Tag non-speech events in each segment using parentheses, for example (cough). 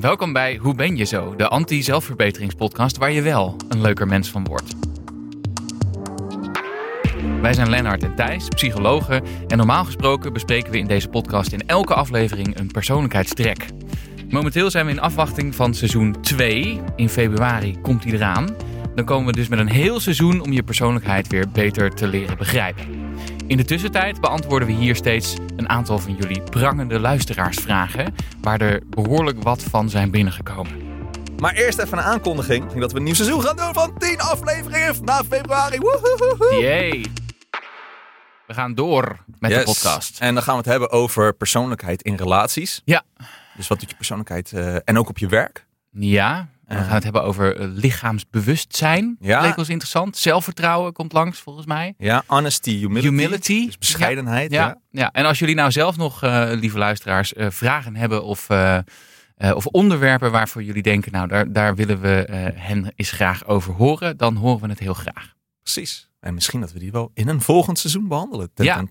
Welkom bij Hoe ben je zo? De anti-zelfverbeteringspodcast waar je wel een leuker mens van wordt. Wij zijn Lennart en Thijs, psychologen. En normaal gesproken bespreken we in deze podcast in elke aflevering een persoonlijkheidstrek. Momenteel zijn we in afwachting van seizoen 2. In februari komt die eraan. Dan komen we dus met een heel seizoen om je persoonlijkheid weer beter te leren begrijpen. In de tussentijd beantwoorden we hier steeds een aantal van jullie prangende luisteraarsvragen, waar er behoorlijk wat van zijn binnengekomen. Maar eerst even een aankondiging dat we een nieuw seizoen gaan doen van 10 afleveringen na februari. Woehoehoe. Yay! We gaan door met de podcast. En dan gaan we het hebben over persoonlijkheid in relaties. Ja. Dus wat doet je persoonlijkheid eh, en ook op je werk? Ja, we Eh. gaan het hebben over eh, lichaamsbewustzijn. Ja. Leek ons interessant. Zelfvertrouwen komt langs, volgens mij. Ja, honesty, humility. Humility. Dus bescheidenheid. Ja, Ja. ja. en als jullie nou zelf nog, eh, lieve luisteraars, eh, vragen hebben of, eh, eh, of onderwerpen waarvoor jullie denken, nou, daar, daar willen we eh, hen eens graag over horen, dan horen we het heel graag. Precies. En misschien dat we die wel in een volgend seizoen behandelen. Ja.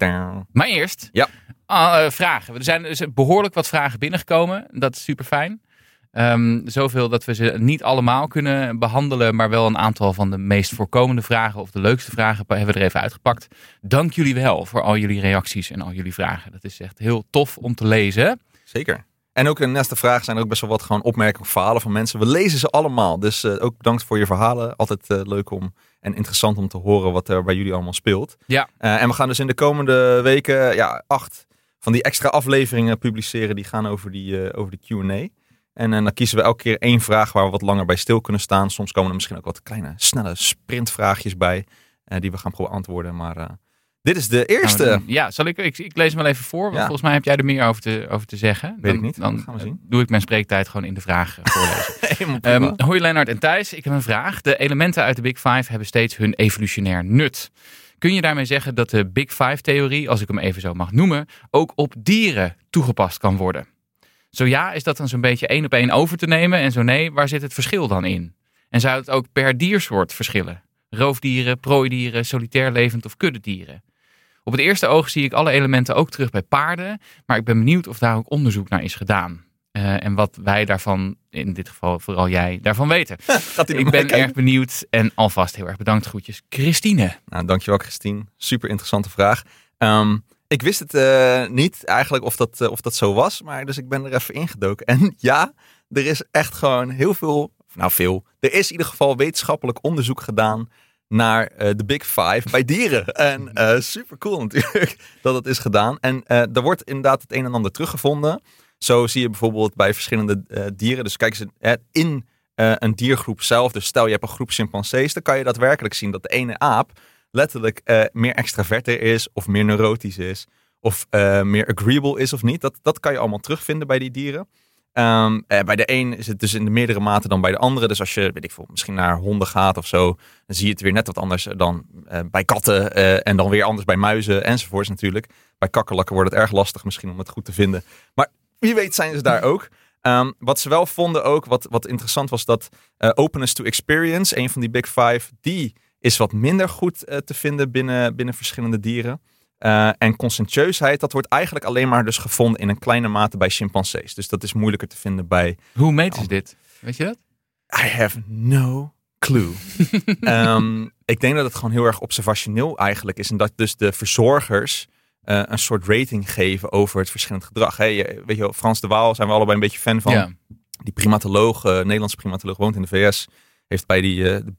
Maar eerst, Ja. eh, vragen. Er zijn dus behoorlijk wat vragen binnengekomen. Dat is super fijn. Zoveel dat we ze niet allemaal kunnen behandelen, maar wel een aantal van de meest voorkomende vragen of de leukste vragen hebben we er even uitgepakt. Dank jullie wel voor al jullie reacties en al jullie vragen. Dat is echt heel tof om te lezen. Zeker. En ook in de vragen zijn er ook best wel wat gewoon opmerkingen verhalen van mensen. We lezen ze allemaal. Dus eh, ook bedankt voor je verhalen. Altijd eh, leuk om en interessant om te horen wat er bij jullie allemaal speelt. Ja. Eh, en we gaan dus in de komende weken ja, acht van die extra afleveringen publiceren. Die gaan over die, over de Q&A. En eh, dan kiezen we elke keer één vraag waar we wat langer bij stil kunnen staan. Soms komen er misschien ook wat kleine, snelle sprintvraagjes bij. eh, die we gaan beantwoorden. Maar eh, dit is de eerste. Ja, zal ik, ik, ik lees hem wel even voor, want Ja. volgens mij heb jij er meer over te, over te zeggen. Weet ik dan, niet. Dan gaan we zien. doe ik mijn spreektijd gewoon in de vraag voorlezen. (laughs) Ehm hoi Lennart en Thijs, ik heb een vraag. De elementen uit de Big Five hebben steeds hun evolutionair nut. Kun je daarmee zeggen dat de Big Five-theorie, als ik hem even zo mag noemen, ook op dieren toegepast kan worden? Zo ja, is dat dan zo'n beetje één op één over te nemen? En zo nee, waar zit het verschil dan in? En zou het ook per diersoort verschillen? Roofdieren, prooidieren, solitair levend of kuddedieren? Op het eerste oog zie ik alle elementen ook terug bij paarden, maar ik ben benieuwd of daar ook onderzoek naar is gedaan. Eh, en wat wij daarvan, in dit geval vooral jij, daarvan weten. (laughs) Ik ben erg benieuwd en alvast heel erg bedankt. Groetjes, Christine. Nou, dankjewel Christine. Super interessante vraag. Ehm, ik wist het eh, niet eigenlijk of dat, eh, of dat zo was, maar dus ik ben er even ingedoken. En (laughs) ja, er is echt gewoon heel veel, nou veel, er is in ieder geval wetenschappelijk onderzoek gedaan naar eh, de Big Five bij dieren. (laughs) En super cool natuurlijk (laughs) dat het is gedaan. En er wordt inderdaad het een en ander teruggevonden. Zo zie je bijvoorbeeld bij verschillende dieren. Dus kijk eens in een diergroep zelf. Dus stel je hebt een groep chimpansees, dan kan je daadwerkelijk zien dat de ene aap letterlijk eh, meer extraverter is of meer neurotisch is. Of eh, meer agreeable is of niet. Dat, dat kan je allemaal terugvinden bij die dieren. Ehm, eh, bij de een is het dus in de meerdere mate dan bij de andere. Dus als je, weet ik veel, misschien naar honden gaat of zo, dan zie je het weer net wat anders dan eh, bij katten. en dan weer anders bij muizen enzovoorts natuurlijk. Bij kakkerlakken wordt het erg lastig misschien om het goed te vinden. Maar wie weet zijn ze daar ook. Ehm, wat ze wel vonden ook, wat, wat interessant was, dat openness to experience, een van die big five, die is wat minder goed eh, te vinden binnen, binnen verschillende dieren. Eh, en conscientieusheid, dat wordt eigenlijk alleen maar dus gevonden in een kleine mate bij chimpansees. Dus dat is moeilijker te vinden bij Hoe meten ze dit? Weet je dat? I have no clue. (laughs) Ehm, ik denk dat het gewoon heel erg observationeel eigenlijk is. En dat dus de verzorgers eh, een soort rating geven over het verschillend gedrag. Je, weet je wel, Frans de Waal zijn we allebei een beetje fan van. ja. Die primatoloog, eh, Nederlandse primatoloog, woont in de VS. Heeft bij die, eh, de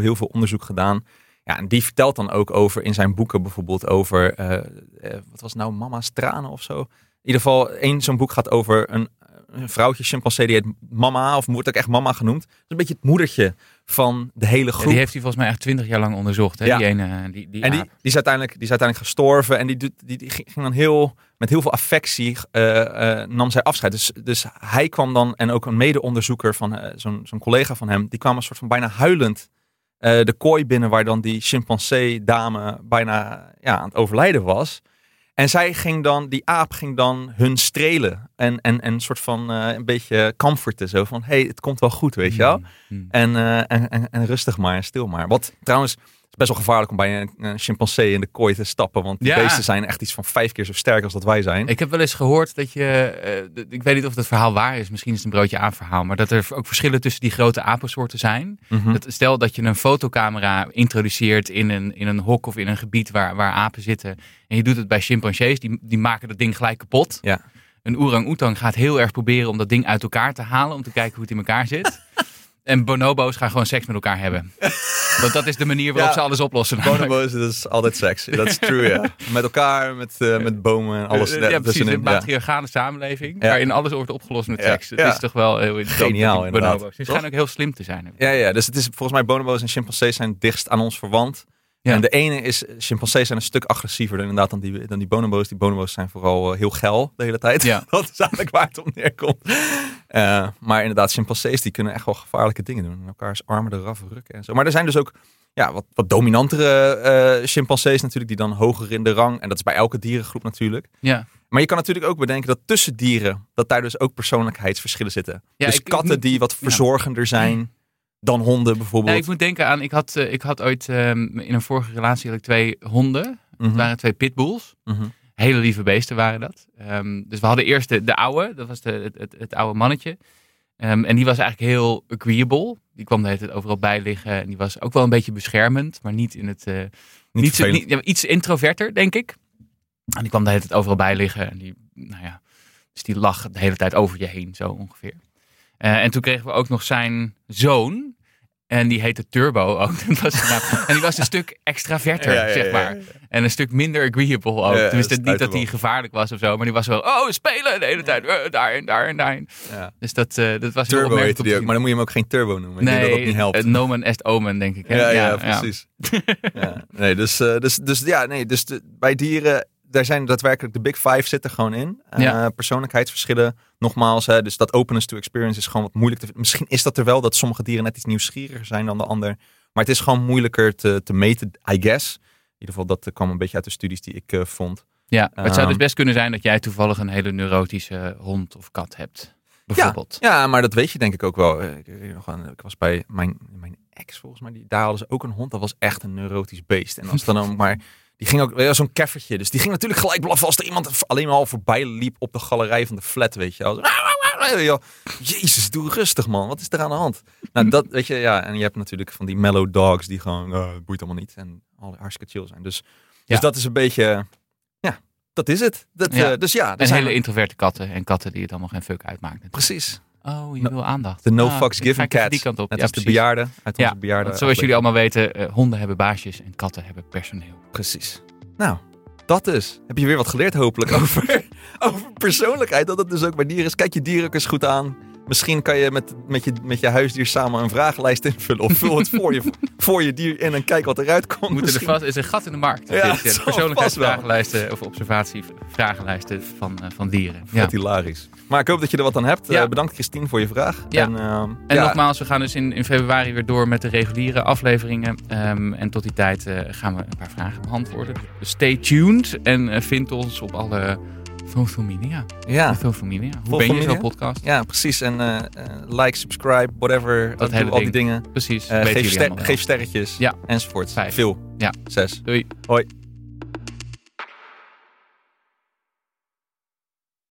heel veel onderzoek gedaan. Ja, en die vertelt dan ook over in zijn boeken bijvoorbeeld over, eh, eh, wat was nou, mama's tranen of zo. In ieder geval, één zo'n boek gaat over een, een vrouwtje chimpansee, die heet mama, of wordt ook echt mama genoemd. Dat is een beetje het moedertje van de hele Ja, groep. die heeft hij volgens mij echt twintig jaar lang onderzocht. Hè? Ja. Die ene, die, die En die, die, is uiteindelijk, die is uiteindelijk gestorven. En die, doet, die, die ging dan heel, met heel veel affectie eh, eh, nam zij afscheid. Dus, dus hij kwam dan, en ook een mede-onderzoeker van eh, zo'n zo'n collega van hem, die kwam een soort van bijna huilend eh, de kooi binnen waar dan die chimpansee-dame bijna ja, aan het overlijden was. En zij ging dan, die aap ging dan hun strelen en, en, en een soort van eh, een beetje comforten. Zo van, hey, het komt wel goed, weet je wel. Hmm. En, eh, en, en, en rustig maar en stil maar. Wat trouwens is best wel gevaarlijk om bij een, een chimpansee in de kooi te stappen. Want die Ja. beesten zijn echt iets van vijf keer zo sterk als dat wij zijn. Ik heb wel eens gehoord dat je, d- ik weet niet of dat verhaal waar is, misschien is het een broodje aan verhaal, maar dat er ook verschillen tussen die grote apensoorten zijn. Mhm. Dat, stel dat je een fotocamera introduceert in een, in een hok of in een gebied waar, waar apen zitten. En je doet het bij chimpansees, die, die maken dat ding gelijk kapot. Ja. Een orang-oetang gaat heel erg proberen om dat ding uit elkaar te halen, om te kijken hoe het in elkaar zit. (laughs) en bonobo's gaan gewoon seks met elkaar hebben. (laughs) Want dat is de manier waarop Ja. ze alles oplossen. namelijk. Bonobo's, dat is altijd seks. Dat is true, ja. Met elkaar, met, eh, met bomen en alles. Ja, precies. Een matriarchale samenleving. Ja. Waarin alles wordt opgelost met seks. Het is toch wel heel interessant. Geniaal, inderdaad. bonobo's. Die schijnen ook heel slim te zijn. Ja, ja, dus het is volgens mij bonobo's en chimpansees zijn dichtst aan ons verwant. Ja. En de ene is, chimpansees zijn een stuk agressiever dan, inderdaad dan die, dan die bonobo's. Die bonobo's zijn vooral eh, heel geil de hele tijd. Ja. (laughs) Dat is eigenlijk waar het om neerkomt. Eh, maar inderdaad, chimpansees die kunnen echt wel gevaarlijke dingen doen. En elkaars armen eraf rukken en zo. Maar er zijn dus ook ja, wat, wat dominantere eh chimpansees natuurlijk, die dan hoger in de rang. En dat is bij elke dierengroep natuurlijk. Ja. Maar je kan natuurlijk ook bedenken dat tussen dieren, dat daar dus ook persoonlijkheidsverschillen zitten. Ja, dus ik- katten die wat verzorgender zijn dan honden bijvoorbeeld. Ja, ik moet denken aan, ik had, eh, ik had ooit ehm, in een vorige relatie had ik twee honden. Mhm, Het waren twee pitbulls. mhm. Hele lieve beesten waren dat. Ehm, dus we hadden eerst de, de oude, dat was de, het, het, het oude mannetje. Ehm, en die was eigenlijk heel agreeable. Die kwam de hele tijd overal bij liggen. En die was ook wel een beetje beschermend, maar niet in het... eh, Niet, niet, zo- niet- ja, iets introverter, denk ik. En die kwam de hele tijd overal bij liggen. En die, nou ja, dus die lag de hele tijd over je heen, zo ongeveer. Eh, en toen kregen we ook nog zijn zoon. En die heette Turbo ook. (laughs) Dat was en die was een stuk extraverter, Ja, zeg maar. En een stuk minder agreeable ook. Tenminste, niet dat hij gevaarlijk was of zo. Maar die was wel, oh, spelen de hele tijd. eh, daarin, daarin, daarin. Ja. Dus dat, eh, dat was Turbo heette die ook, maar dan moet je hem ook geen turbo noemen. Ik denk dat dat niet helpt. eh, nomen est omen, denk ik. hè? ja, ja, precies. (laughs) ja. Nee, dus, dus, dus ja, nee, dus de- bij dieren, daar zijn daadwerkelijk de big five zitten gewoon in. Eh, Ja. Persoonlijkheidsverschillen, nogmaals, hè, dus dat openness to experience is gewoon wat moeilijk te Misschien is dat er wel, dat sommige dieren net iets nieuwsgieriger zijn dan de ander. Maar het is gewoon moeilijker te, te meten, I guess. In ieder geval, dat kwam een beetje uit de studies die ik eh, vond. Ja, het zou dus Ehm, best kunnen zijn dat jij toevallig een hele neurotische hond of kat hebt. Bijvoorbeeld. Ja, maar dat weet je denk ik ook wel. Eh, Ik, ik was bij mijn, mijn ex volgens mij, die, daar hadden ze ook een hond. Dat was echt een neurotisch beest. En als dan ook maar, (laughs) die ging ook, ja, zo'n keffertje. Dus die ging natuurlijk gelijk blaffen als er iemand alleen maar al voorbij liep op de galerij van de flat, weet je ja, Jezus, doe rustig man. Wat is er aan de hand? Nou, dat weet je, ja. En je hebt natuurlijk van die mellow dogs die gewoon, eh, boeit allemaal niet. En al hartstikke chill zijn. Dus, dus Ja. dat is een beetje, ja, dat is het. Dat, Ja. eh, dus ja, er En zijn hele introverte katten en katten die het allemaal geen fuck uitmaakt. precies. Oh, je No- wil aandacht. De no Ah, fucks given cats. Die kant op. Net ja, als de bejaarden uit onze Ja, bejaarden. Zoals jullie allemaal weten, eh, honden hebben baasjes en katten hebben personeel. Precies. Nou, dat dus. Heb je weer wat geleerd hopelijk (laughs) over, over persoonlijkheid. Dat het dus ook bij dieren is. Kijk je dieren ook eens goed aan. Misschien kan je met, met, je met je huisdier samen een vragenlijst invullen. Of vul het voor je, (laughs) voor je dier in en kijk wat eruit komt. Moeten er vast, is een gat in de markt. Ja, Dit, het eh, zal persoonlijkheidsvragenlijsten of observatievragenlijsten van, eh, van dieren. Ja. Wat hilarisch. Maar ik hoop dat je er wat aan hebt. Ja. Eh, bedankt Christine voor je vraag. Ja. En, ehm, En nogmaals, we gaan dus in, in februari weer door met de reguliere afleveringen. Ehm, en tot die tijd gaan we een paar vragen beantwoorden. Dus stay tuned en vind ons op alle social media. Ja. Social media. Hoe Social ben je media? zo'n podcast? ja, precies. En eh, like, subscribe, whatever. Dat hele al die ding. dingen. Precies. Weten geef, ster- geef sterretjes. Ja. Enzovoort. Vijf. Veel. Ja. Zes. Doei. Hoi.